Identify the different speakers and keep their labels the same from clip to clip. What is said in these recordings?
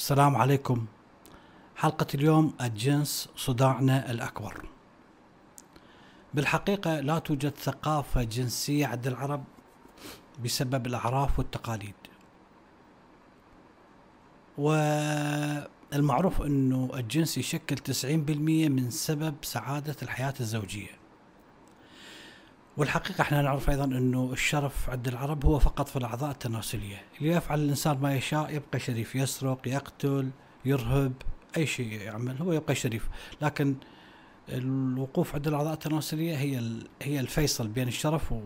Speaker 1: السلام عليكم. حلقة اليوم الجنس صداعنا الأكبر. بالحقيقة لا توجد ثقافة جنسية عند العرب بسبب الأعراف والتقاليد. والمعروف أنه الجنس يشكل 90% من سبب سعادة الحياة الزوجية. والحقيقة إحنا نعرف أيضا إنه الشرف عند العرب هو فقط في الأعضاء التناسلية، ليفعل الإنسان ما يشاء يبقى شريف، يسرق، يقتل، يرهب، أي شيء يعمل هو يبقى شريف، لكن الوقوف عند الأعضاء التناسلية هي هي الفيصل بين الشرف و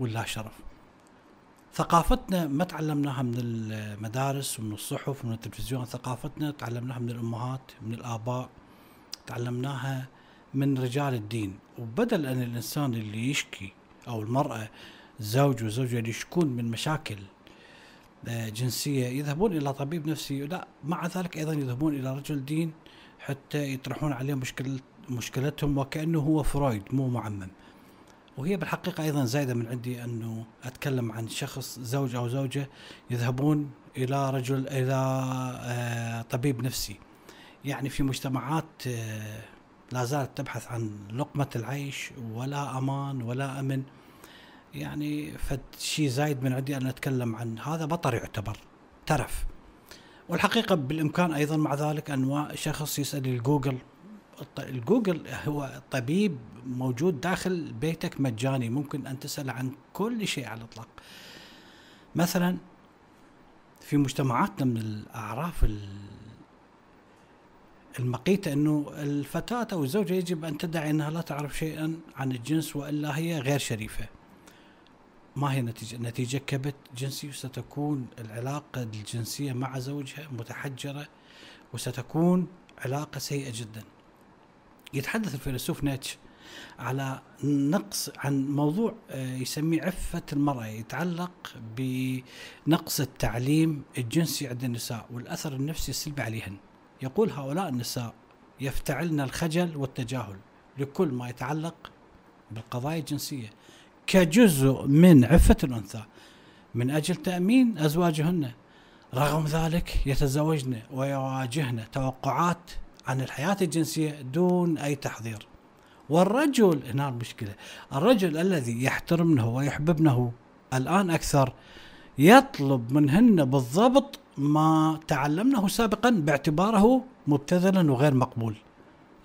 Speaker 1: واللا شرف. ثقافتنا ما تعلمناها من المدارس ومن الصحف ومن التلفزيون، ثقافتنا تعلمناها من الأمهات، من الآباء، تعلمناها من رجال الدين. وبدل أن الإنسان اللي يشكي أو المرأة زوج وزوجة اللي يشكون من مشاكل آه، جنسية يذهبون إلى طبيب نفسي لا مع ذلك أيضا يذهبون إلى رجل دين حتى يطرحون عليه مشكلة مشكلتهم وكأنه هو فرويد مو معمم. وهي بالحقيقة أيضا زايدة من عندي أنه أتكلم عن شخص زوج أو زوجة يذهبون إلى رجل إلى آه، طبيب نفسي. يعني في مجتمعات آه، لا زالت تبحث عن لقمة العيش ولا أمان ولا أمن. يعني فد شيء زايد من عندي أن أتكلم عن هذا بطر يعتبر ترف. والحقيقة بالإمكان أيضا مع ذلك أن شخص يسأل ال Google. ال Google هو طبيب موجود داخل بيتك مجاني ممكن أن تسأل عن كل شيء على الإطلاق. مثلا في مجتمعاتنا من الأعراف المقيتة أنه الفتاة أو الزوجة يجب أن تدعي أنها لا تعرف شيئا عن الجنس وإلا هي غير شريفة. ما هي نتيجة؟ نتيجة كبت جنسي وستكون العلاقة الجنسية مع زوجها متحجرة وستكون علاقة سيئة جدا. يتحدث الفيلسوف نيتش على نقص عن موضوع آه، يسميه عفة المرأة يتعلق بنقص التعليم الجنسي عند النساء والأثر النفسي السلبي عليهن. يقول هؤلاء النساء يفتعلن الخجل والتجاهل لكل ما يتعلق بالقضايا الجنسية كجزء من عفة الأنثى. من أجل تأمين أزواجهن رغم ذلك يتزوجن ويواجهن توقعات عن الحياة الجنسية دون أي تحضير والرجل هنا المشكلة الرجل الذي يحترمنه ويحببنه الآن أكثر يطلب منهن بالضبط ما تعلمناه سابقا باعتباره مبتذلا وغير مقبول.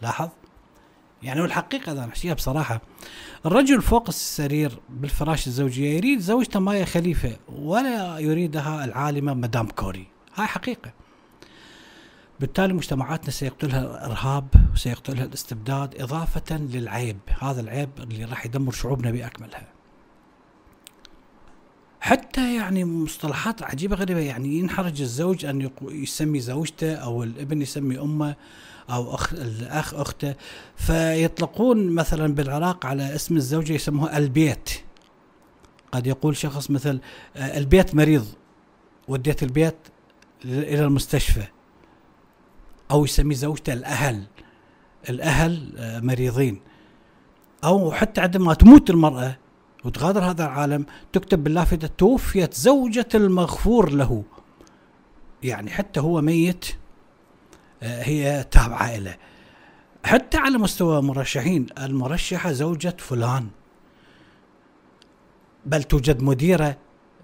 Speaker 1: لاحظ؟ يعني والحقيقة أنا أحكيها بصراحة. الرجل فوق السرير بالفراش الزوجية يريد زوجته مايا خليفة ولا يريدها العالمة مدام كوري. هاي حقيقة. بالتالي مجتمعاتنا سيقتلها الإرهاب وسيقتلها الاستبداد إضافة للعيب. هذا العيب اللي راح يدمر شعوبنا بأكملها. حتى يعني مصطلحات عجيبة غريبة يعني ينحرج الزوج أن يسمي زوجته أو الابن يسمي أمه أو اخ الأخ أخته. فيطلقون مثلا بالعراق على اسم الزوجة يسموها البيت. قد يقول شخص مثل آه، البيت مريض وديت البيت إلى المستشفى. أو يسمي زوجته الأهل. الأهل آه، مريضين. أو حتى عندما تموت المرأة وتغادر هذا العالم تكتب باللافتة توفيت زوجة المغفور له. يعني حتى هو ميت آه، هي تابعة له حتى على مستوى مرشحين المرشحة زوجة فلان. بل توجد مديرة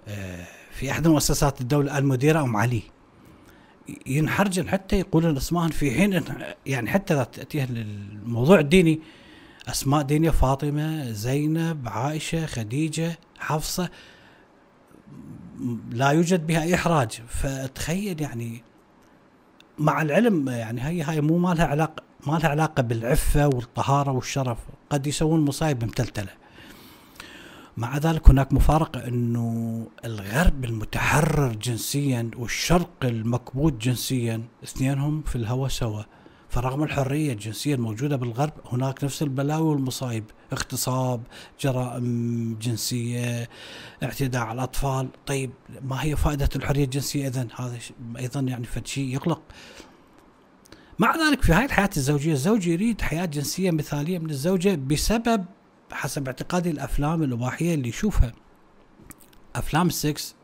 Speaker 1: آه، في أحد مؤسسات الدولة المديرة أم علي. ينحرجن حتى يقولون اسمائهم في حين يعني حتى اذا تاتيه الموضوع الديني. أسماء دينية فاطمة زينب عائشة خديجة حفصة. لا يوجد بها أي إحراج. فتخيل يعني مع العلم يعني هي هاي مو ما لها علاقه ما لها علاقة بالعفة والطهارة والشرف. قد يسوون مصايب متلتله مع ذلك هناك مفارقة أنه الغرب المتحرر جنسيا والشرق المكبوت جنسيا اثنينهم في الهوى سوا. فرغم الحرية الجنسية الموجودة بالغرب هناك نفس البلاوي والمصايب اغتصاب جرائم جنسية اعتداء على الأطفال. طيب ما هي فائدة الحرية الجنسية إذن؟ هذا أيضا يعني فد شيء يقلق. مع ذلك في هاي الحياة الزوجية الزوج يريد حياة جنسية مثالية من الزوجة بسبب حسب اعتقادي الأفلام الإباحية اللي يشوفها. أفلام السكس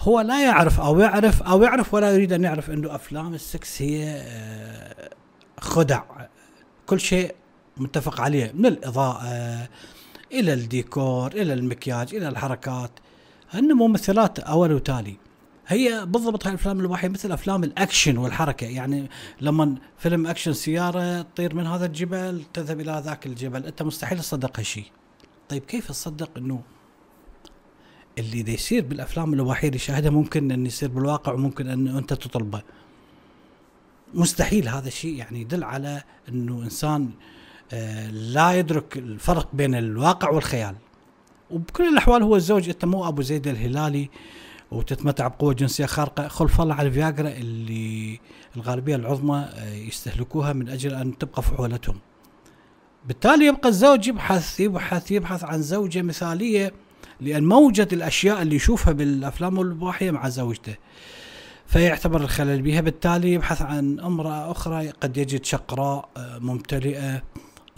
Speaker 1: هو لا يعرف أو يعرف أو يعرف ولا يريد أن يعرف إنه أفلام السكس هي آه، خدع. كل شيء متفق عليه من الإضاءة إلى الديكور إلى المكياج إلى الحركات. هن ممثلات أول وتالي. هي بالضبط هاي الأفلام الاباحيه مثل أفلام الأكشن والحركة. يعني لما فيلم أكشن سيارة تطير من هذا الجبل تذهب إلى ذاك الجبل أنت مستحيل تصدق هالشيء. طيب كيف تصدق إنه اللي دا يصير بالأفلام اللي شاهدها ممكن إن يصير بالواقع وممكن إن أنت تطلبه. مستحيل هذا الشيء يعني يدل على إنه إنسان آه، لا يدرك الفرق بين الواقع والخيال. وبكل الأحوال هو الزوج أنت مو أبو زيد الهلالي وتتمتع بقوة جنسية خارقة. خلف الله على الفياجرا اللي الغالبية العظمى آه، يستهلكوها من أجل أن تبقى فحولتهم بالتالي يبقى الزوج يبحث يبحث يبحث عن زوجة مثالية لأن موجد الأشياء اللي يشوفها بالأفلام الاباحيه مع زوجته فيعتبر الخلل بها. بالتالي يبحث عن امرأة أخرى قد يجد شقراء آه، ممتلئة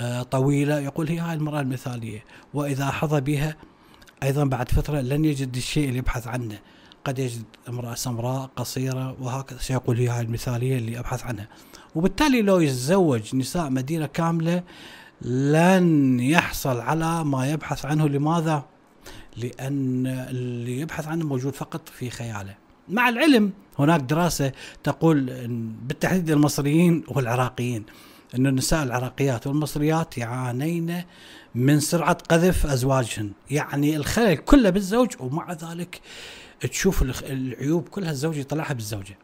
Speaker 1: آه، طويلة. يقول هي هاي المرأة المثالية. وإذا حظى بها أيضا بعد فترة لن يجد الشيء اللي يبحث عنه. قد يجد امرأة سمراء قصيرة وهكذا. سيقول هي هاي المثالية اللي أبحث عنها. وبالتالي لو يتزوج نساء مدينة كاملة لن يحصل على ما يبحث عنه. لماذا؟ لأن اللي يبحث عنه موجود فقط في خياله. مع العلم هناك دراسة تقول بالتحديد المصريين والعراقيين أن النساء العراقيات والمصريات يعانين من سرعة قذف أزواجهن. يعني الخلل كله بالزوج ومع ذلك تشوف العيوب كلها الزوج يطلعها بالزوجة.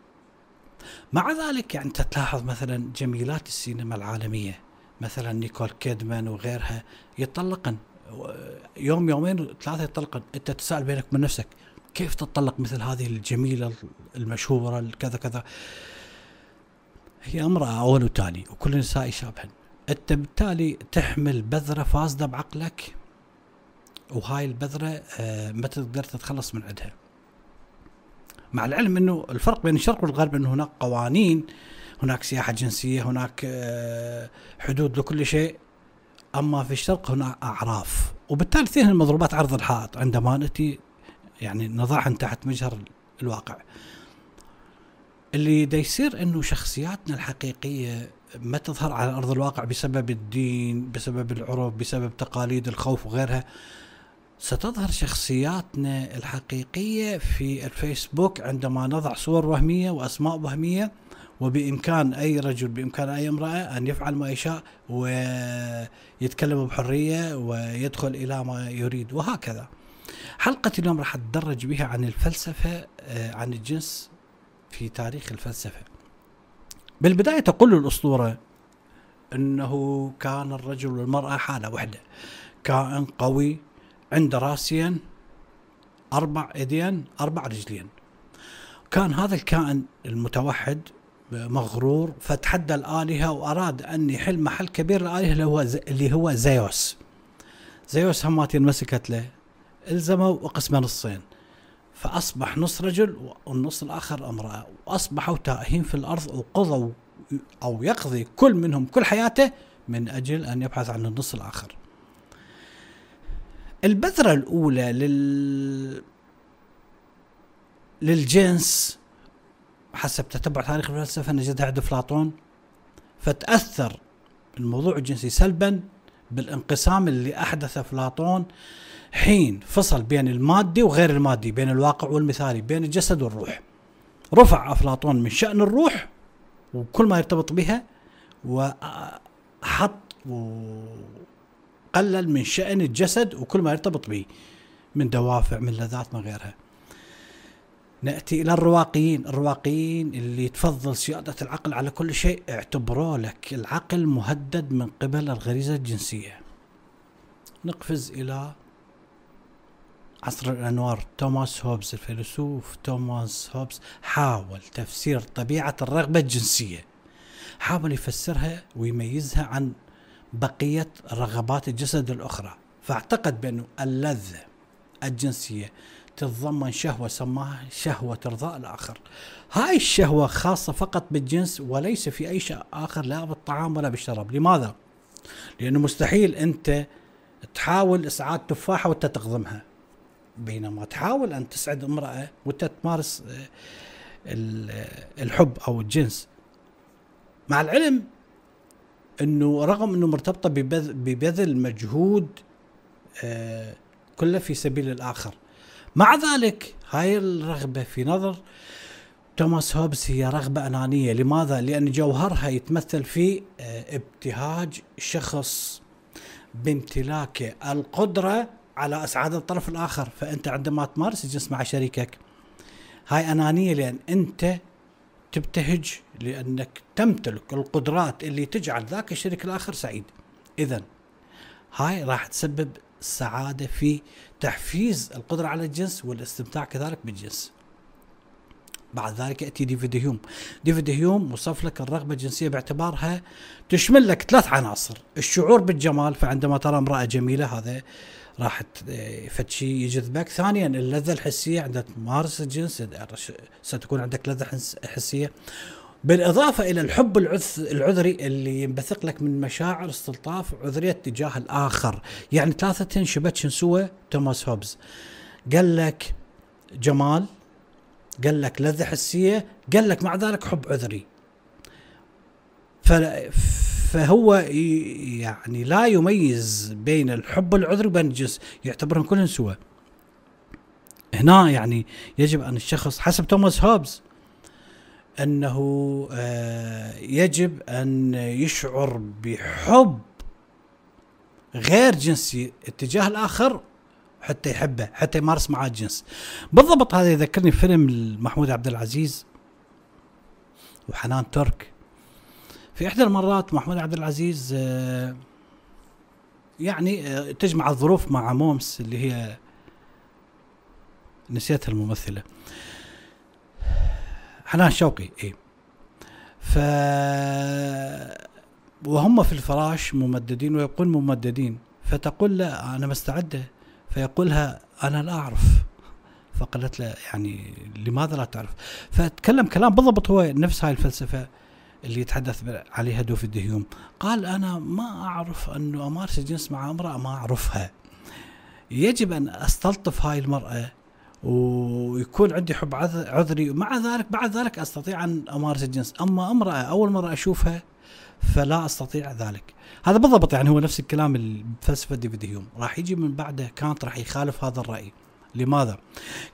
Speaker 1: مع ذلك يعني تلاحظ مثلا جميلات السينما العالمية مثلا نيكول كيدمان وغيرها يطلقن يوم يومين ثلاثة يطلقن أنت تسأل بينك من نفسك كيف تطلق مثل هذه الجميلة المشهورة كذا كذا؟ هي امرأة أول وتالي وكل النساء يشابهن. أنت بالتالي تحمل بذرة فاسدة بعقلك وهاي البذرة آه ما تقدر تتخلص من عندها. مع العلم إنه الفرق بين الشرق والغرب إنه هناك قوانين هناك سياحة جنسية هناك آه حدود لكل شيء. أما في الشرق هناك أعراف. وبالتالي اثنين المضروبات عرض الحائط. عندما ناتي يعني نضعهن تحت مجهر الواقع. اللي دا يصير إنه شخصياتنا الحقيقية ما تظهر على أرض الواقع بسبب الدين بسبب العرف بسبب تقاليد الخوف وغيرها. ستظهر شخصياتنا الحقيقية في الفيسبوك عندما نضع صور وهمية وأسماء وهمية وبإمكان أي رجل بإمكان أي امرأة أن يفعل ما يشاء ويتكلم بحرية ويدخل إلى ما يريد وهكذا. حلقة اليوم راح أتدرج بها عن الفلسفة آه، عن الجنس في تاريخ الفلسفة. بالبداية تقول الأسطورة أنه كان الرجل والمرأة حالة واحدة. كائن قوي عنده رأسين أربع إيدين أربع رجلين. كان هذا الكائن المتوحد مغرور فتحدى الآلهة وأراد أن يحل محل كبير الآلهة اللي هو اللي هو زيوس. زيوس هماتين مسكت له إلزموا وقسمه نصين. فأصبح نص رجل والنص الآخر امرأة. وأصبحوا تائهين في الأرض وقضوا أو يقضي كل منهم كل حياته من أجل أن يبحث عن النص الآخر. البذرة الأولى لل للجنس حسب تتبع تاريخ الفلسفة نجدها عند أفلاطون فتأثر الموضوع الجنسي سلبا بالانقسام اللي أحدث أفلاطون حين فصل بين المادي وغير المادي بين الواقع والمثالي بين الجسد والروح. رفع أفلاطون من شأن الروح وكل ما يرتبط بها وحط وقلل من شأن الجسد وكل ما يرتبط به من دوافع من لذات من غيرها. نأتي إلى الرواقيين. الرواقيين اللي تفضل سيادة العقل على كل شيء اعتبروا لك العقل مهدد من قبل الغريزة الجنسية. نقفز إلى عصر الأنوار. توماس هوبز الفيلسوف توماس هوبز حاول تفسير طبيعة الرغبة الجنسية. حاول يفسرها ويميزها عن بقية رغبات الجسد الأخرى. فاعتقد بأنه اللذة الجنسية تتضمن شهوة سماها شهوة إرضاء الآخر. هاي الشهوة خاصة فقط بالجنس وليس في أي شيء آخر لا بالطعام ولا بالشراب. لماذا؟ لأنه مستحيل أنت تحاول إسعاد تفاحة وأنت تقضمها بينما تحاول أن تسعد امرأة وأنت تمارس آه، الحب أو الجنس. مع العلم إنه رغم إنه مرتبطة ببذل مجهود آه، كله في سبيل الآخر. مع ذلك هاي الرغبة في نظر توماس هوبز هي رغبة أنانية. لماذا؟ لأن جوهرها يتمثل في آه، ابتهاج شخص بامتلاكه. القدرة على إسعاد الطرف الآخر. فأنت عندما تمارس الجنس مع شريكك هاي أنانية لأن أنت تبتهج لأنك تمتلك القدرات اللي تجعل ذاك الشريك الآخر سعيد. اذا هاي راح تسبب سعادة في تحفيز القدرة على الجنس والاستمتاع كذلك بالجنس. بعد ذلك يأتي ديفيد هيوم. ديفيد هيوم وصف لك الرغبة الجنسية باعتبارها تشمل لك ثلاث عناصر. الشعور بالجمال فعندما ترى امرأة جميلة هذا راح فد شيء يجذبك. ثانيا اللذة الحسية عندما تمارس الجنس ستكون عندك لذة حسية. بالإضافة إلى الحب العذري اللي ينبثق لك من مشاعر استلطاف عذرية تجاه الآخر. يعني ثلاثة شبت سوى توماس هوبز. قال لك جمال قال لك لذة حسية قال لك مع ذلك حب عذري. فهو يعني لا يميز بين الحب العذري وبين الجنس. يعتبرهم كلهم سوا هنا يعني يجب أن الشخص حسب توماس هوبز. أنه آه، يجب أن يشعر بحب غير جنسي اتجاه الآخر حتى يحبه حتى يمارس معاه الجنس. بالضبط هذا يذكرني فيلم محمود عبد العزيز وحنان ترك. في إحدى المرات محمود عبد العزيز آه، يعني آه، تجمع الظروف مع مومس اللي هي نسيتها الممثلة. حنان شوقي اي ف وهم في الفراش ممددين ويقول ممددين فتقول له أنا مستعدة فيقولها أنا لا أعرف. فقالت له يعني لماذا لا تعرف؟ فتكلم كلام بالضبط هو نفس هاي الفلسفة اللي يتحدث عليها دوف الدهيوم قال أنا ما أعرف أنه أمارس الجنس مع امرأة ما أعرفها. يجب أن أستلطف هاي المرأة ويكون عندي حب عذري. ومع ذلك بعد ذلك أستطيع أن أمارس الجنس. أما أمرأة أول مرة أشوفها فلا أستطيع ذلك. هذا بالضبط يعني هو نفس الكلام الفلسفة ديفيد هيوم راح يجي من بعده كانت راح يخالف هذا الرأي. لماذا؟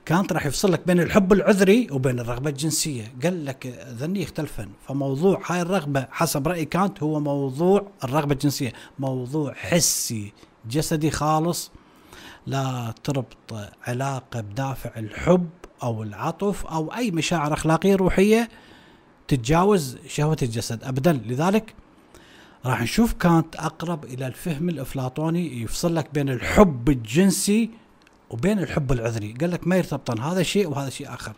Speaker 1: كانت راح يفصل لك بين الحب العذري وبين الرغبة الجنسية، قال لك ذني يختلفن، فموضوع هاي الرغبة حسب رأي كانت هو موضوع الرغبة الجنسية، موضوع حسي جسدي خالص. لا تربط علاقة بدافع الحب أو العطف أو أي مشاعر أخلاقية روحية تتجاوز شهوة الجسد. ابدا، لذلك راح نشوف كانت أقرب إلى الفهم الإفلاطوني يفصل لك بين الحب الجنسي وبين الحب العذري. قال لك ما يرتبطن هذا شيء وهذا شيء آخر.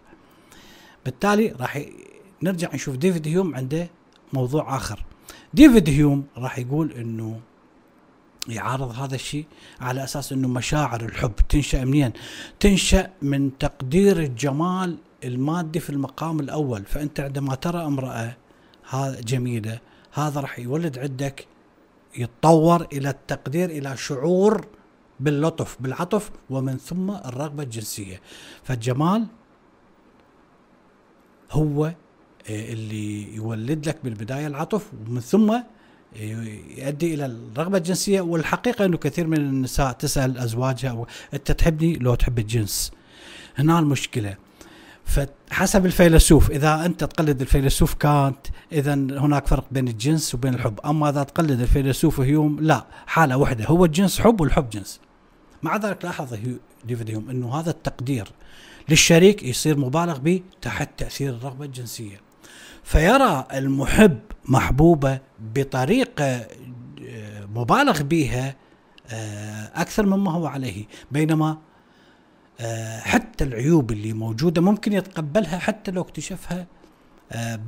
Speaker 1: بالتالي راح نرجع نشوف ديفيد هيوم عنده موضوع آخر. ديفيد هيوم راح يقول إنه يعارض هذا الشيء على أساس إنه مشاعر الحب تنشأ منين؟ تنشأ من تقدير الجمال المادي في المقام الأول، فأنت عندما ترى امرأة جميلة هذا راح يولد عندك يتطور إلى التقدير إلى شعور باللطف بالعطف ومن ثم الرغبة الجنسية فالجمال هو آه، اللي يولد لك بالبداية العطف ومن ثم يؤدي إلى الرغبة الجنسية والحقيقة إنه كثير من النساء تسأل أزواجها أنت تحبني لو تحب الجنس. هنا المشكلة. فحسب الفيلسوف إذا أنت تقلد الفيلسوف كانت إذا هناك فرق بين الجنس وبين الحب. أما إذا تقلد الفيلسوف هيوم لا حالة واحدة هو الجنس حب والحب جنس. مع ذلك لاحظ ديفيد هيوم إنه هذا التقدير للشريك يصير مبالغ به تحت تأثير الرغبة الجنسية. فيرى المحب محبوبه بطريقه آه، مبالغ بها آه، أكثر مما هو عليه. بينما آه، حتى العيوب اللي موجودة ممكن يتقبلها حتى لو اكتشفها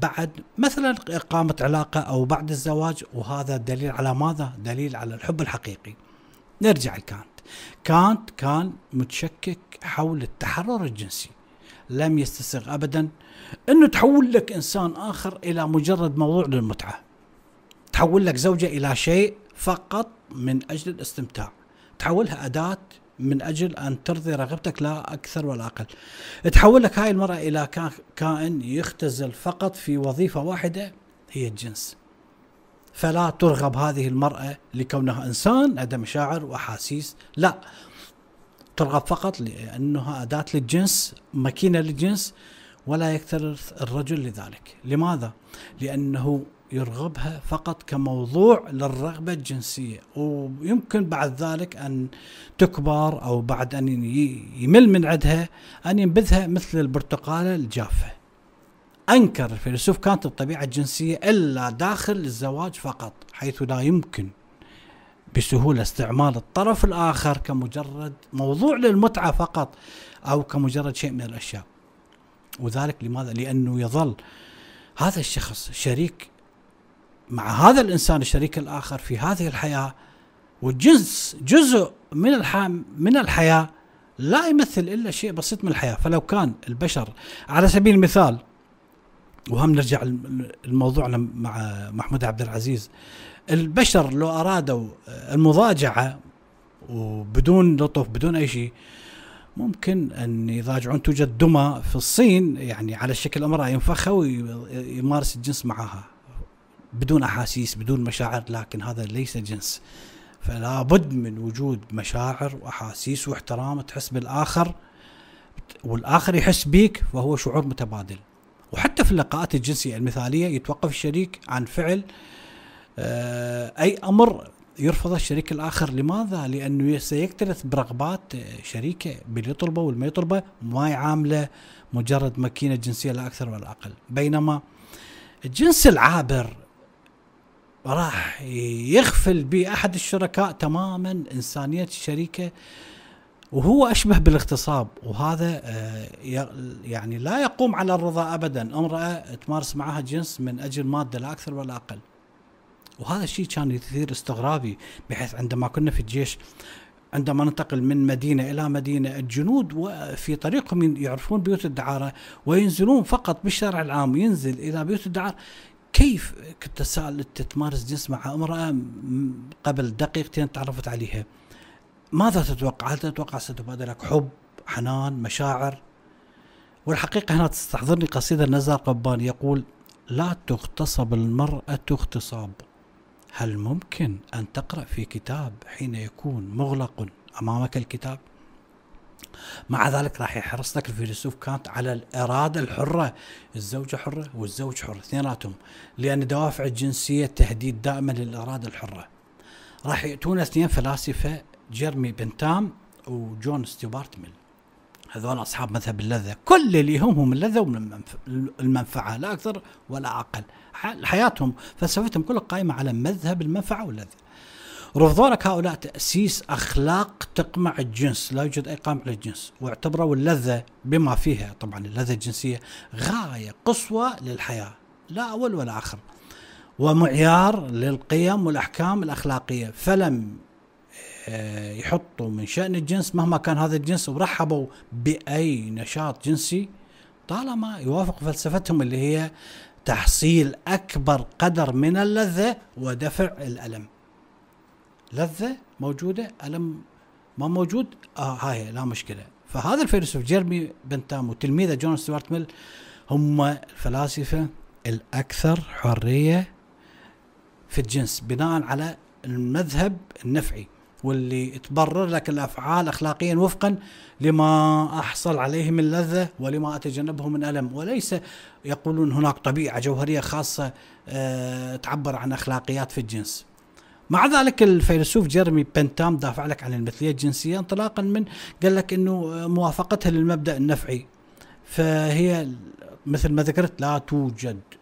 Speaker 1: بعد مثلا إقامة علاقة أو بعد الزواج وهذا دليل على ماذا؟ دليل على الحب الحقيقي. نرجع لكانت. كانت كان متشكك حول التحرر الجنسي. لم يستسغ ابدا إنه تحول لك إنسان آخر إلى مجرد موضوع للمتعة تحول لك زوجة إلى شيء فقط من أجل الاستمتاع تحولها أداة من أجل أن ترضي رغبتك لا أكثر ولا أقل. تحول لك هاي المرأة إلى كائن يختزل فقط في وظيفة واحدة هي الجنس. فلا ترغب هذه المرأة لكونها إنسان عندها مشاعر وأحاسيس، لا ترغب فقط لأنها أداة للجنس، ماكينة للجنس ولا يكترث الرجل لذلك. لماذا؟ لأنه يرغبها فقط كموضوع للرغبة الجنسية ويمكن بعد ذلك أن تكبر أو بعد أن يمل من عدها أن ينبذها مثل البرتقالة الجافة أنكر الفيلسوف كانت الطبيعة الجنسية إلا داخل الزواج فقط حيث لا يمكن بسهولة استعمال الطرف الآخر كمجرد موضوع للمتعة فقط أو كمجرد شيء من الأشياء وذلك لماذا؟ لأنه يظل هذا الشخص شريك مع هذا الإنسان الشريك الآخر في هذه الحياة والجنس جزء من الحياة من الحياة لا يمثل إلا شيء بسيط من الحياة فلو كان البشر على سبيل المثال وهم نرجع الموضوع مع محمود عبد العزيز البشر لو أرادوا المضاجعة وبدون لطف بدون أي شيء ممكن أن يضاجعون توجد دمى في الصين يعني على شكل أمرأة ينفخها ويمارس الجنس معها بدون أحاسيس بدون مشاعر لكن هذا ليس جنس. فلا بد من وجود مشاعر وأحاسيس واحترام تحس بالآخر والآخر يحس بيك وهو شعور متبادل. وحتى في اللقاءات الجنسية المثالية يتوقف الشريك عن فعل آه، أي أمر يرفضه الشريك الآخر. لماذا؟ لأنه سيكترث برغبات شريكة باللي يطلبه والما يطلبه ما يعامله مجرد ماكينة جنسية لا أكثر ولا أقل. بينما الجنس العابر راح يغفل بأحد الشركاء تماما إنسانية الشريكة وهو أشبه بالاغتصاب. وهذا آه، يعني لا يقوم على الرضا ابدا. امراه تمارس معها جنس من أجل مادة لا أكثر ولا أقل. وهذا الشيء كان يثير استغرابي بحيث عندما كنا في الجيش عندما ننتقل من مدينة إلى مدينة الجنود في طريقهم يعرفون بيوت الدعارة وينزلون فقط بالشارع العام ينزل إلى بيوت الدعارة كيف كنت اسال أنت تمارس جنس مع امرأة قبل دقيقتين تعرفت عليها ماذا تتوقع؟ هل تتوقع ستبادلك حب، حنان، مشاعر؟ والحقيقة هنا تستحضرني قصيدة نزار قباني يقول: لا تغتصب المرأة اغتصاب هل ممكن أن تقرأ في كتاب حين يكون مغلق أمامك الكتاب؟ مع ذلك راح يحرص لك الفيلسوف كانت على الإرادة الحرة الزوجة حرة والزوج حر اثنيناتهم لأن دوافع الجنسية تهديد دائما للإرادة الحرة راح يأتون اثنين فلاسفة جيرمي بنتام وجون ستيوارت ميل هذول أصحاب مذهب اللذة. كل اللي يهمهم اللذة والمنفعة لا أكثر ولا أقل. حياتهم فلسفتهم كلها قائمة على مذهب المنفعة واللذة. رفضوا لك هؤلاء تأسيس أخلاق تقمع الجنس لا يوجد أي قمع للجنس واعتبروا اللذة بما فيها. طبعا اللذة الجنسية غاية قصوى للحياة لا أول ولا آخر. ومعيار للقيم والأحكام الأخلاقية. فلم يحطوا من شأن الجنس مهما كان هذا الجنس ورحبوا بأي نشاط جنسي طالما يوافق فلسفتهم اللي هي تحصيل أكبر قدر من اللذة ودفع الألم. لذة موجودة ألم ما موجود آه هاي لا مشكلة. فهذا الفيلسوف جيرمي بنتام وتلميذه جون ستيوارت ميل هم الفلاسفة الأكثر حرية في الجنس بناء على المذهب النفعي. واللي تبرر لك الأفعال اخلاقيا وفقا لما أحصل عليه من لذه ولما اتجنبه من ألم. وليس يقولون هناك طبيعة جوهرية خاصة أه تعبر عن أخلاقيات في الجنس. مع ذلك الفيلسوف جيرمي بنتام دافع لك عن المثلية الجنسية انطلاقا من قال لك إنه موافقتها للمبدأ النفعي. فهي مثل ما ذكرت لا توجد آه،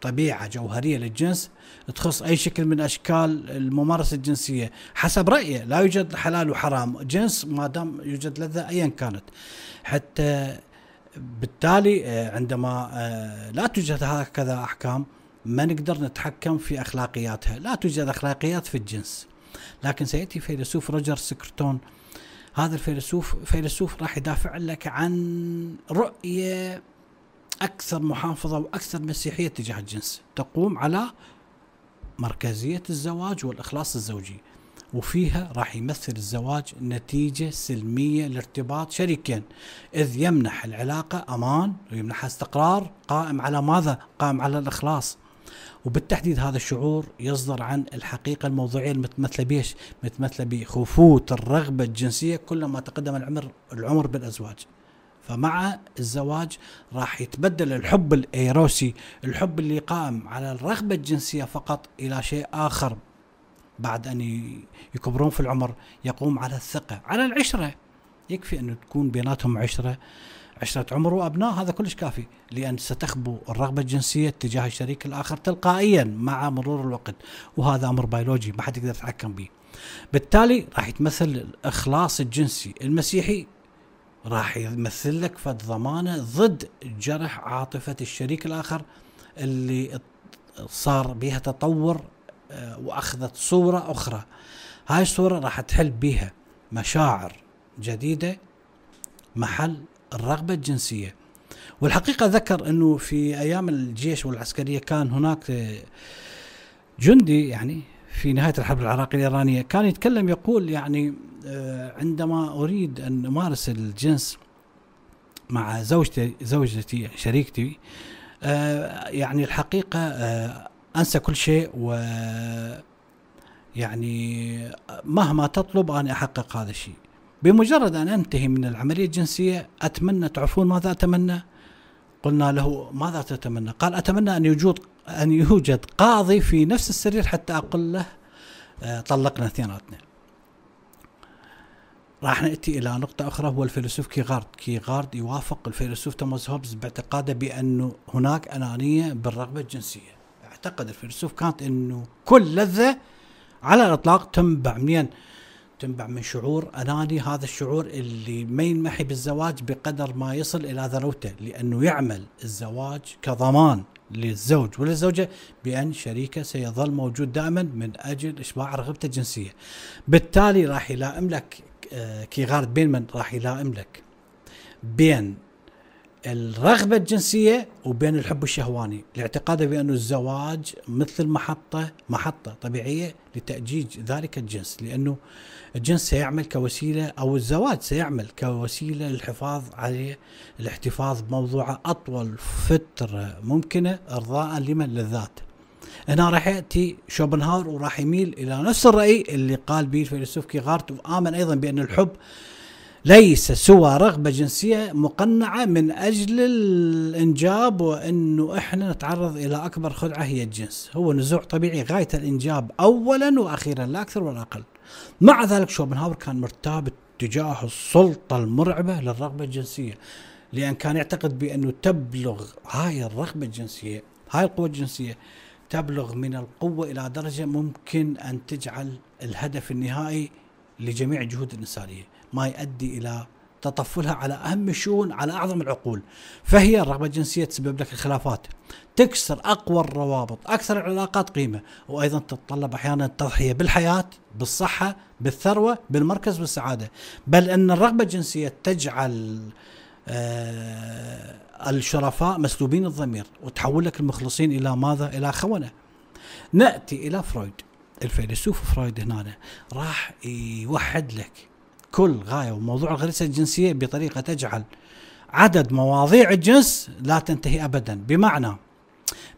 Speaker 1: طبيعة جوهرية للجنس تخص أي شكل من أشكال الممارسة الجنسية. حسب رايه لا يوجد حلال وحرام. جنس ما دام يوجد لذة ايا كانت. حتى بالتالي آه، عندما آه، لا توجد هكذا أحكام ما نقدر نتحكم في أخلاقياتها، لا توجد أخلاقيات في الجنس. لكن سيأتي فيلسوف روجر سكرتون. هذا الفيلسوف فيلسوف راح يدافع لك عن رؤية أكثر محافظة وأكثر مسيحية تجاه الجنس، تقوم على مركزية الزواج والإخلاص الزوجي. وفيها راح يمثل الزواج نتيجة سلمية لارتباط شريكين إذ يمنح العلاقة أمان ويمنحها استقرار قائم على ماذا؟ قائم على الإخلاص وبالتحديد هذا الشعور يصدر عن الحقيقة الموضوعية المتمثلة بيش؟ متمثلة بخفوت الرغبة الجنسية كلما تقدم العمر العمر بالأزواج فمع الزواج راح يتبدل الحب الإيروسي الحب اللي قائم على الرغبة الجنسية فقط إلى شيء آخر بعد أن يكبرون في العمر يقوم على الثقة على العشرة. يكفي انه تكون بيناتهم عشرة عشرة عمر وأبناء هذا كلش كافي لأن ستخبو الرغبة الجنسية تجاه الشريك الآخر تلقائيا مع مرور الوقت وهذا أمر بيولوجي ما حد يقدر يتحكم به. بالتالي راح يتمثل الإخلاص الجنسي المسيحي راح يمثل لك فد ضمانة ضد جرح عاطفة الشريك الآخر اللي صار بها تطور آه، وأخذت صورة أخرى. هاي الصورة راح تحل بها مشاعر جديدة محل الرغبة الجنسية. والحقيقة ذكر إنه في أيام الجيش والعسكرية كان هناك آه، جندي يعني في نهاية الحرب العراقية الإيرانية كان يتكلم يقول يعني آه، عندما أريد أن أمارس الجنس مع زوجتي زوجتي شريكتي آه، يعني الحقيقة آه، أنسى كل شيء و يعني مهما تطلب أنا أحقق هذا الشيء بمجرد أن أنتهي من العملية الجنسية أتمنى تعرفون ماذا أتمنى؟ قلنا له ماذا تتمنى؟ قال أتمنى أن يوجد أن يوجد قاضي في نفس السرير حتى أقول له طلقنا اثنيناتنا. راح نأتي إلى نقطة أخرى هو الفيلسوف كيغارد، كيغارد يوافق الفيلسوف توماس هوبز باعتقاده بأنه هناك أنانية بالرغبة الجنسية. أعتقد الفيلسوف كانت أنه كل لذة على الإطلاق تنبع منين؟ تنبع من شعور أناني هذا الشعور اللي ما ينمحي بالزواج بقدر ما يصل إلى ذروته لأنه يعمل الزواج كضمان للزوج وللزوجة بأن شريكة سيظل موجود دائما من أجل إشباع رغبته الجنسية. بالتالي راح يلائم لك آه، كيغارد بين من راح يلائم لك بين الرغبة الجنسية وبين الحب الشهواني لاعتقاده بأن الزواج مثل محطة محطة طبيعية لتأجيج ذلك الجنس لأنه الجنس سيعمل كوسيلة أو الزواج سيعمل كوسيلة للحفاظ عليه الاحتفاظ بموضوعه أطول فترة ممكنة إرضاء لمن للذات. هنا راح يأتي شوبنهاور وراح يميل إلى نفس الرأي اللي قال به الفيلسوف كيغارت وآمن أيضا بأن الحب ليس سوى رغبة جنسية مقنعة من أجل الإنجاب وإنه إحنا نتعرض إلى أكبر خدعة هي الجنس، هو نزوع طبيعي غاية الإنجاب اولا وأخيرا لا أكثر ولا أقل. مع ذلك شوبنهاور كان مرتاب تجاه السلطة المرعبة للرغبة الجنسية. لأن كان يعتقد بأنه تبلغ هاي الرغبة الجنسية، هاي القوة الجنسية تبلغ من القوة إلى درجة ممكن أن تجعل الهدف النهائي لجميع الجهود الإنسانية. ما يؤدي إلى تطفلها على أهم الشؤون على أعظم العقول. فهي الرغبه الجنسيه تسبب لك الخلافات. تكسر أقوى الروابط أكثر العلاقات قيمة. وأيضا تتطلب أحيانا التضحية بالحياة بالصحة بالثروة بالمركز بالسعادة. بل أن الرغبة الجنسية تجعل آه الشرفاء مسلوبين الضمير وتحول لك المخلصين إلى ماذا؟ إلى خونة. نأتي إلى فرويد. الفيلسوف فرويد هنا راح يوحد لك كل غاية وموضوع الغريزة الجنسية بطريقة تجعل عدد مواضيع الجنس لا تنتهي ابدا بمعنى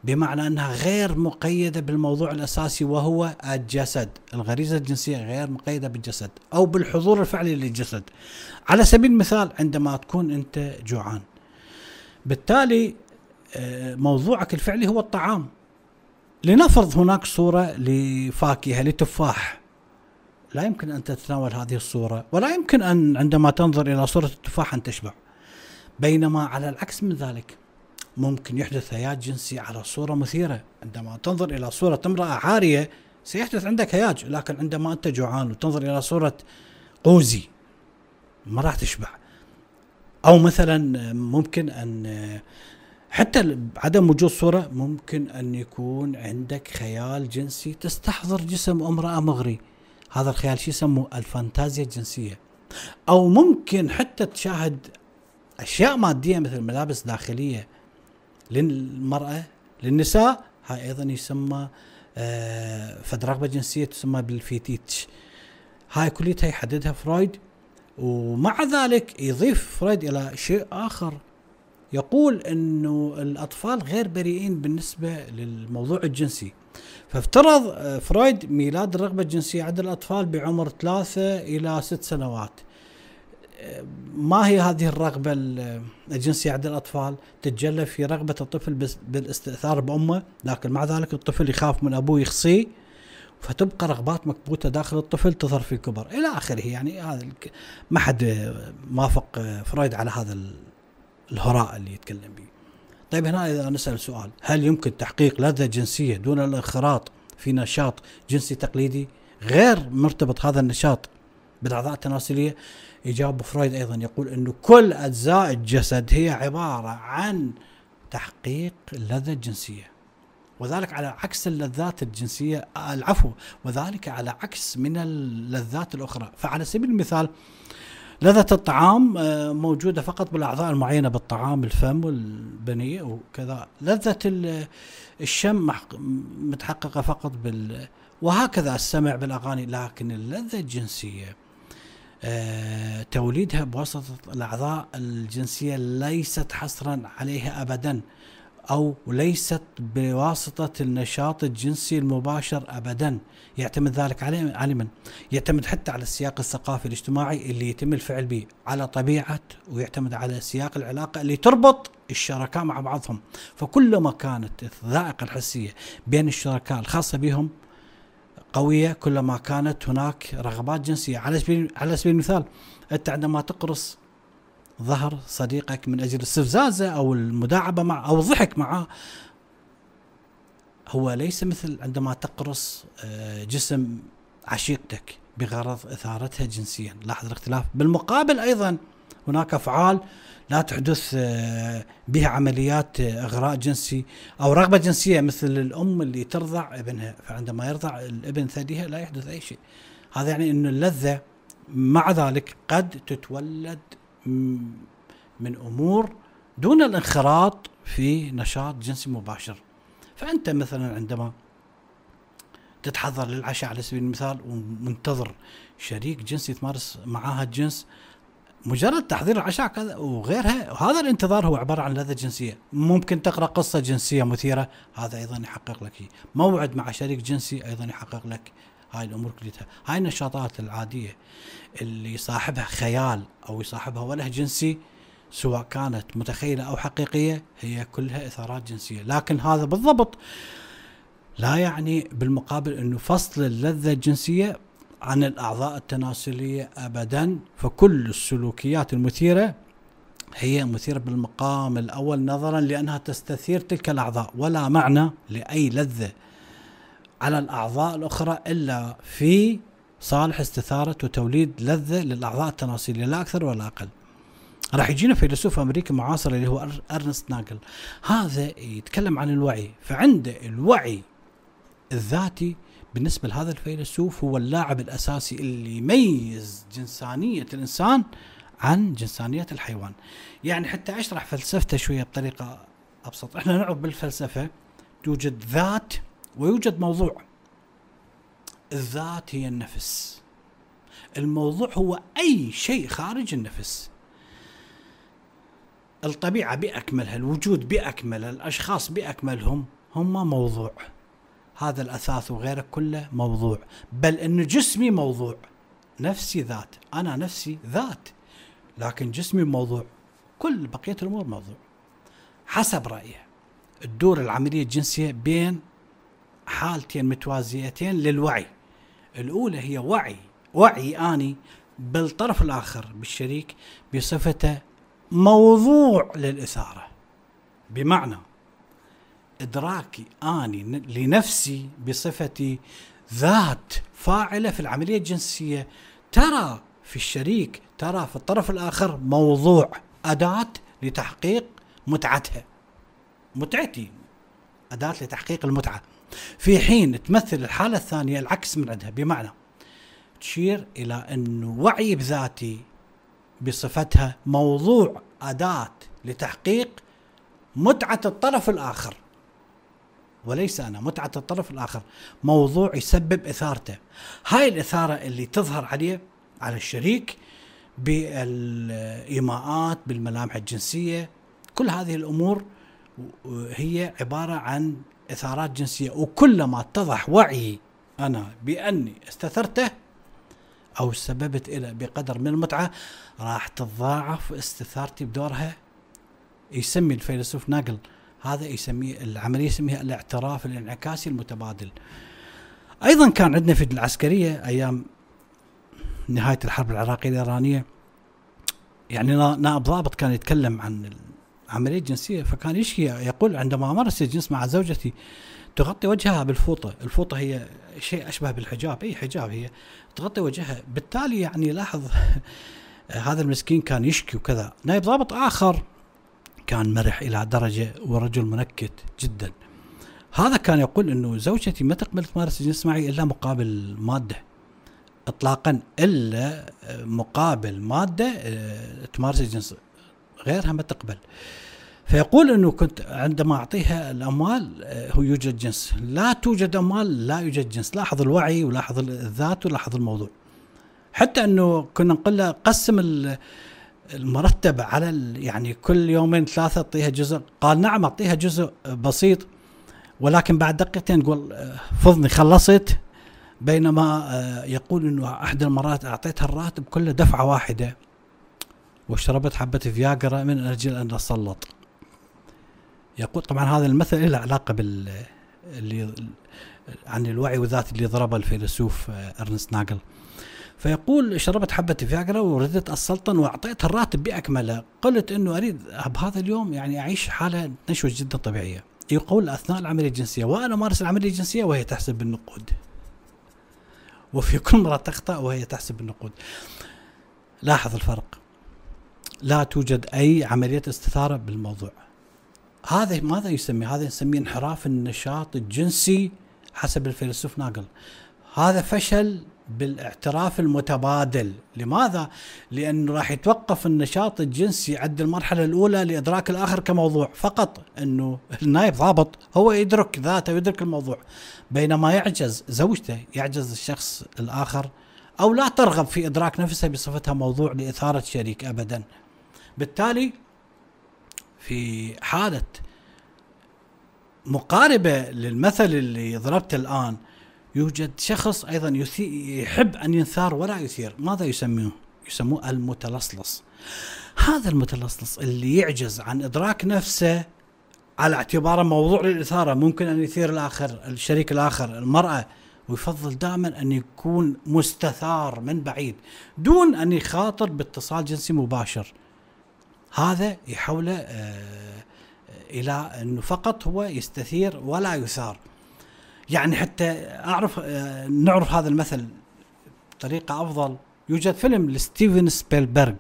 Speaker 1: بمعنى أنها غير مقيدة بالموضوع الأساسي وهو الجسد، الغريزة الجنسية غير مقيدة بالجسد أو بالحضور الفعلي للجسد. على سبيل المثال عندما تكون أنت جوعان. بالتالي آه، موضوعك الفعلي هو الطعام. لنفرض هناك صورة لفاكهة لتفاح لا يمكن أن تتناول هذه الصورة ولا يمكن أن عندما تنظر إلى صورة التفاح أن تشبع. بينما على العكس من ذلك ممكن يحدث هياج جنسي على صورة مثيرة. عندما تنظر إلى صورة امرأة عارية سيحدث عندك هياج لكن عندما أنت جوعان وتنظر إلى صورة قوزي ما راح تشبع. أو مثلا ممكن أن حتى عدم وجود صورة ممكن أن يكون عندك خيال جنسي تستحضر جسم امرأة مغري. هذا الخيال شو يسموه؟ الفانتازيا الجنسية. أو ممكن حتى تشاهد أشياء مادية مثل ملابس داخلية للمرأة للنساء. هاي أيضا يسمى آه فد رغبة جنسية تسمى بال fetish. هاي كليتها يحددها فرويد ومع ذلك يضيف فرويد إلى شيء آخر. يقول إنه الأطفال غير بريئين بالنسبة للموضوع الجنسي. فافترض آه، فرويد ميلاد الرغبة الجنسية عند الأطفال بعمر ثلاثة إلى ست سنوات. آه، ما هي هذه الرغبة الجنسية عند الأطفال؟ تتجلى في رغبة الطفل بالاستئثار بأمه، لكن مع ذلك الطفل يخاف من أبوه يخصيه فتبقى رغبات مكبوتة داخل الطفل تظهر في الكبر إلى آخره يعني هذا ما حد وافق فرويد على هذا الهراء اللي يتكلم به. طيب هنا إذا نسأل سؤال هل يمكن تحقيق لذة جنسية دون الانخراط في نشاط جنسي تقليدي غير مرتبط هذا النشاط بالاعضاء التناسلية؟ يجاوب فرويد أيضا يقول إنه كل أجزاء الجسد هي عبارة عن تحقيق اللذه الجنسيه. وذلك على عكس اللذات الجنسية العفو وذلك على عكس من اللذات الأخرى فعلى سبيل المثال لذة الطعام آه، موجودة فقط بالأعضاء المعينة بالطعام الفم والبنية وكذا. لذة الشم متحققة فقط بال وهكذا السمع بالأغاني لكن اللذة الجنسية آه، توليدها بواسطة الأعضاء الجنسية ليست حصرا عليها أبدا. أو ليست بواسطة النشاط الجنسي المباشر أبدا. يعتمد ذلك على من؟ يعتمد حتى على السياق الثقافي الاجتماعي اللي يتم الفعل به على طبيعة ويعتمد على سياق العلاقة اللي تربط الشركاء مع بعضهم. فكلما كانت الذائقة الحسية بين الشركاء الخاصة بهم قوية كلما كانت هناك رغبات جنسية. على سبيل على سبيل المثال أنت عندما تقرص ظهر صديقك من أجل الاستفزازه أو المداعبة معه أو الضحك معه. هو ليس مثل عندما تقرص آه، جسم عشيقتك بغرض إثارتها جنسيا. لاحظ الاختلاف. بالمقابل أيضا هناك أفعال لا تحدث آه، بها عمليات آه، إغراء جنسي أو رغبة جنسية مثل الأم اللي ترضع ابنها. فعندما يرضع الابن ثديها لا يحدث أي شيء. هذا يعني إنه اللذة مع ذلك قد تتولد من أمور دون الانخراط في نشاط جنسي مباشر. فأنت مثلا عندما تتحضر للعشاء على سبيل المثال ومنتظر شريك جنسي تمارس معاها الجنس مجرد تحضير العشاء كذا وغيرها وهذا الانتظار هو عبارة عن لذة جنسية. ممكن تقرأ قصة جنسية مثيرة هذا أيضا يحقق لك موعد مع شريك جنسي أيضا يحقق لك هاي الأمور كلها هاي النشاطات العادية اللي يصاحبها خيال أو يصاحبها وله جنسي سواء كانت متخيلة أو حقيقية هي كلها إثارات جنسية. لكن هذا بالضبط لا يعني بالمقابل إنه فصل اللذة الجنسية عن الأعضاء التناسلية ابدا. فكل السلوكيات المثيرة هي مثيرة بالمقام الأول نظرا لأنها تستثير تلك الأعضاء. ولا معنى لأي لذة على الأعضاء الأخرى إلا في صالح استثارة وتوليد لذة للأعضاء التناسلية لا أكثر ولا أقل. راح يجينا فيلسوف أمريكي معاصر اللي هو أرنست ناجل. هذا يتكلم عن الوعي. فعنده الوعي الذاتي بالنسبة لهذا الفيلسوف هو اللاعب الأساسي اللي يميز جنسانية الإنسان عن جنسانية الحيوان. يعني حتى أشرح فلسفته شوية بطريقة أبسط. إحنا نعرف بالفلسفة توجد ذات ويوجد موضوع. الذات هي النفس. الموضوع هو أي شيء خارج النفس. الطبيعة بأكملها الوجود باكمله الأشخاص بأكملهم هم موضوع. هذا الأثاث وغيره كله موضوع. بل إن جسمي موضوع. نفسي ذات. أنا نفسي ذات. لكن جسمي موضوع. كل بقية الأمور موضوع. حسب رايه تدور العملية الجنسية بين حالتين متوازيتين للوعي. الأولى هي وعي. وعي أني بالطرف الآخر بالشريك بصفته موضوع للإثارة. بمعنى إدراكي أني لنفسي بصفتي ذات فاعلة في العملية الجنسية. ترى في الشريك ترى في الطرف الآخر موضوع أداة لتحقيق متعتها متعتي. أداة لتحقيق المتعة. في حين تمثل الحالة الثانية العكس من عندها بمعنى تشير إلى أنه وعي بذاتي بصفتها موضوع أداة لتحقيق متعة الطرف الآخر. وليس أنا متعة الطرف الآخر. موضوع يسبب إثارته. هاي الإثارة اللي تظهر عليه على الشريك بالإيماءات بالملامح الجنسية كل هذه الأمور هي عبارة عن إثارات جنسية وكلما اتضح وعي أنا بأني استثرته أو سببت إلى بقدر من المتعة راح تتضاعف استثارتي بدورها يسمي الفيلسوف ناقل هذا يسميه العملية يسميها الاعتراف الانعكاسي المتبادل. أيضا كان عندنا في العسكرية أيام نهاية الحرب العراقية الإيرانية يعني نائب ضابط كان يتكلم عن العملية الجنسيه فكان يشكي يقول عندما مارس الجنس مع زوجتي تغطي وجهها بالفوطة، الفوطة هي شيء أشبه بالحجاب، أي حجاب هي. تغطي وجهها، بالتالي يعني لاحظ هذا المسكين كان يشكي وكذا، نائب ضابط آخر كان مرح إلى درجة ورجل منكت جدا. هذا كان يقول إنه زوجتي ما تقبل تمارس الجنس معي إلا مقابل مادة. اطلاقا إلا مقابل مادة آه، تمارس الجنس. غيرها ما تقبل. فيقول إنه كنت عندما أعطيها الأموال آه، هو يوجد جنس، لا توجد أموال لا يوجد جنس، لاحظ الوعي ولاحظ الذات ولاحظ الموضوع. حتى إنه كنا نقول له قسم المرتب على يعني كل يومين ثلاثة أعطيها جزء، قال نعم أعطيها جزء بسيط ولكن بعد دقيقتين تقول آه، فضني خلصت. بينما آه، يقول إنه أحد المرات أعطيتها الراتب كله دفعة واحدة. وشربت حبة فياجرا من أجل أن أسلط. يقول طبعا هذا المثل له علاقة بال اللي عن الوعي والذات اللي ضربه الفيلسوف إرنست ناجل. فيقول شربت حبة فياجرا وردت السلطن واعطيتها الراتب بأكمله، قلت إنه أريد بهذا اليوم يعني أعيش حالة نشوة جدا طبيعية. يقول أثناء العملية الجنسية وأنا أمارس العملية الجنسية وهي تحسب بالنقود. وفي كل مرة تخطأ وهي تحسب بالنقود. لاحظ الفرق. لا توجد أي عملية استثارة بالموضوع. هذا ماذا يسمي؟ هذا نسميه انحراف النشاط الجنسي حسب الفيلسوف ناقل. هذا فشل بالاعتراف المتبادل لماذا؟ لأنه راح يتوقف النشاط الجنسي عند المرحلة الأولى لإدراك الآخر كموضوع فقط أنه النائب ضابط هو يدرك ذاته ويدرك الموضوع بينما يعجز زوجته يعجز الشخص الآخر أو لا ترغب في إدراك نفسها بصفتها موضوع لإثارة شريك أبدا في حالة مقاربة للمثل اللي ضربته الآن يوجد شخص أيضا يحب أن ينثار ولا يثير. ماذا يسميه؟ يسموه المتلصلص. هذا المتلصلص اللي يعجز عن إدراك نفسه على اعتباره موضوع للإثارة. ممكن أن يثير الآخر الشريك الآخر المرأة ويفضل دائما أن يكون مستثار من بعيد دون أن يخاطر باتصال جنسي مباشر. هذا يحوله آه إلى أنه فقط هو يستثير ولا يثار يعني حتى أعرف آه، نعرف هذا المثل بطريقة أفضل. يوجد فيلم لستيفن سبيلبرغ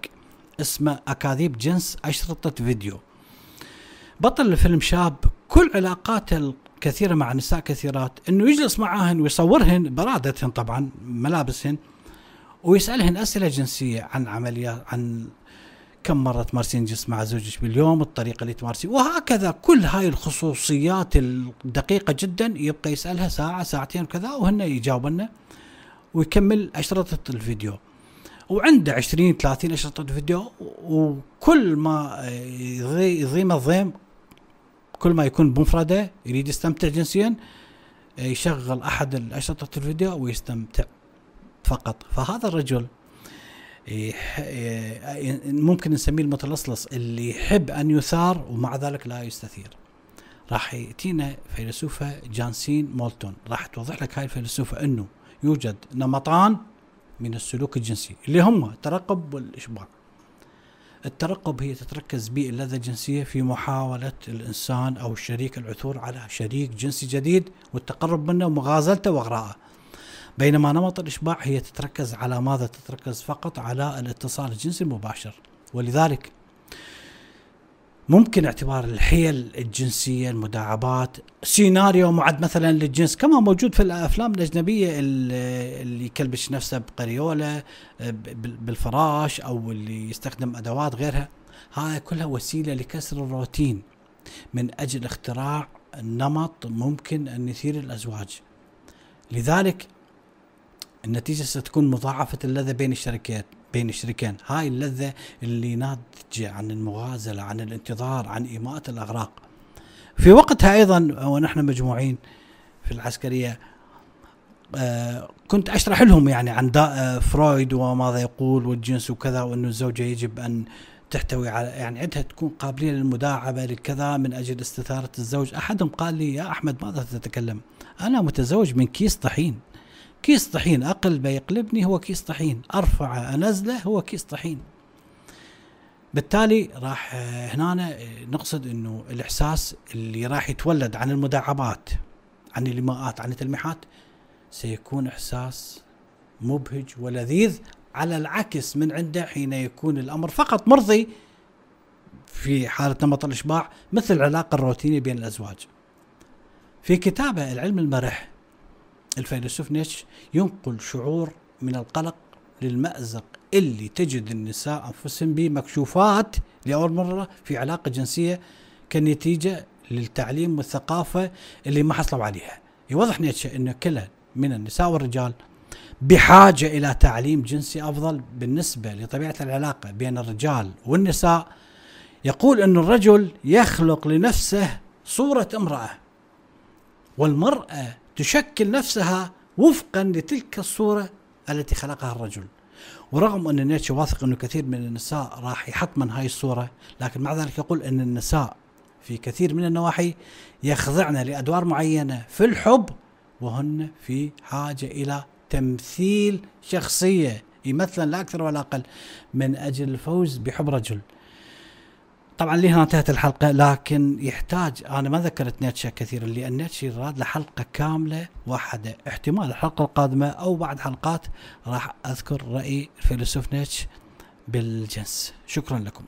Speaker 1: اسمه أكاذيب جنس أشرطة فيديو. بطل الفيلم شاب كل علاقاته الكثيرة مع نساء كثيرات إنه يجلس معاهن ويصورهن برادتهن طبعا ملابسهن ويسألهن أسئلة جنسية عن عمليات عن كم مرة تمارسين جنس مع زوجك باليوم الطريقة اللي تمارسين وهكذا كل هاي الخصوصيات الدقيقة جدا يبقى يسألها ساعة ساعتين وكذا وهن يجاوبنا ويكمل أشرطة الفيديو. وعنده 20 30 أشرطة فيديو وكل ما يضيم الضيم كل ما يكون بمفردة يريد يستمتع جنسيا يشغل أحد الأشرطة الفيديو ويستمتع فقط. فهذا الرجل ممكن نسميه المتلصلص اللي يحب أن يثار ومع ذلك لا يستثير. راح يأتينا فيلسوفة جانسين مولتون. راح توضح لك هاي الفيلسوفة إنه يوجد نمطان من السلوك الجنسي اللي هم الترقب والإشباع. الترقب هي تتركز باللذة الجنسية في محاولة الإنسان أو الشريك العثور على شريك جنسي جديد والتقرب منه ومغازلته وإغراءه بينما نمط الإشباع هي تتركز على ماذا تتركز فقط على الاتصال الجنسي المباشر. ولذلك ممكن اعتبار الحيل الجنسية المداعبات سيناريو معد مثلا للجنس كما موجود في الأفلام الأجنبية اللي يكلبش نفسه بقريولة بالفراش أو اللي يستخدم أدوات غيرها. هاي كلها وسيلة لكسر الروتين. من أجل اختراع نمط ممكن أن يثير الأزواج. لذلك النتيجة ستكون مضاعفة اللذة بين الشركات بين الشريكين هاي اللذة اللي ناتجة عن المغازلة عن الانتظار عن ايماءه الأغراق في وقتها أيضا ونحن مجموعين في العسكرية آه كنت أشرح لهم يعني عن آه فرويد وماذا يقول والجنس وكذا وأنه الزوجة يجب أن تحتوي على يعني عندها تكون قابلية للمداعبة للكذا من أجل استثارة الزوج، أحدهم قال لي يا أحمد ماذا تتكلم؟ أنا متزوج من كيس طحين. كيس طحين أقل بيقلبني هو كيس طحين، ارفعه أنزله هو كيس طحين. بالتالي راح هنا نقصد إنه الإحساس اللي راح يتولد عن المداعبات عن الايماءات عن التلميحات سيكون إحساس مبهج ولذيذ على العكس من عنده حين يكون الأمر فقط مرضي في حالة نمط الإشباع مثل العلاقة الروتينية بين الأزواج. في كتابة العلم المرح الفيلسوف نيتش ينقل شعور من القلق للمأزق اللي تجد النساء أنفسهم به مكشوفات لأول مرة في علاقة جنسية كنتيجة للتعليم والثقافة اللي ما حصلوا عليها. يوضح نيتشه إن كلا من النساء والرجال بحاجة إلى تعليم جنسي أفضل بالنسبة لطبيعة العلاقة بين الرجال والنساء يقول إن الرجل يخلق لنفسه صورة امرأة والمرأة تشكل نفسها وفقا لتلك الصورة التي خلقها الرجل ورغم أن نيتشه واثق أنه كثير من النساء راح يحطمن هاي الصورة لكن مع ذلك يقول أن النساء في كثير من النواحي يخضعن لأدوار معينة في الحب وهن في حاجة إلى تمثيل شخصية يمثلا لا أكثر ولا أقل من أجل الفوز بحب رجل. طبعا لهنا انتهت الحلقة لكن يحتاج أنا ما ذكرت نيتشه كثيرا لأن نيتشه راد له حلقة كاملة واحدة. احتمال الحلقة القادمة أو بعد حلقات راح أذكر رأي الفيلسوف نيتش بالجنس. شكرا لكم.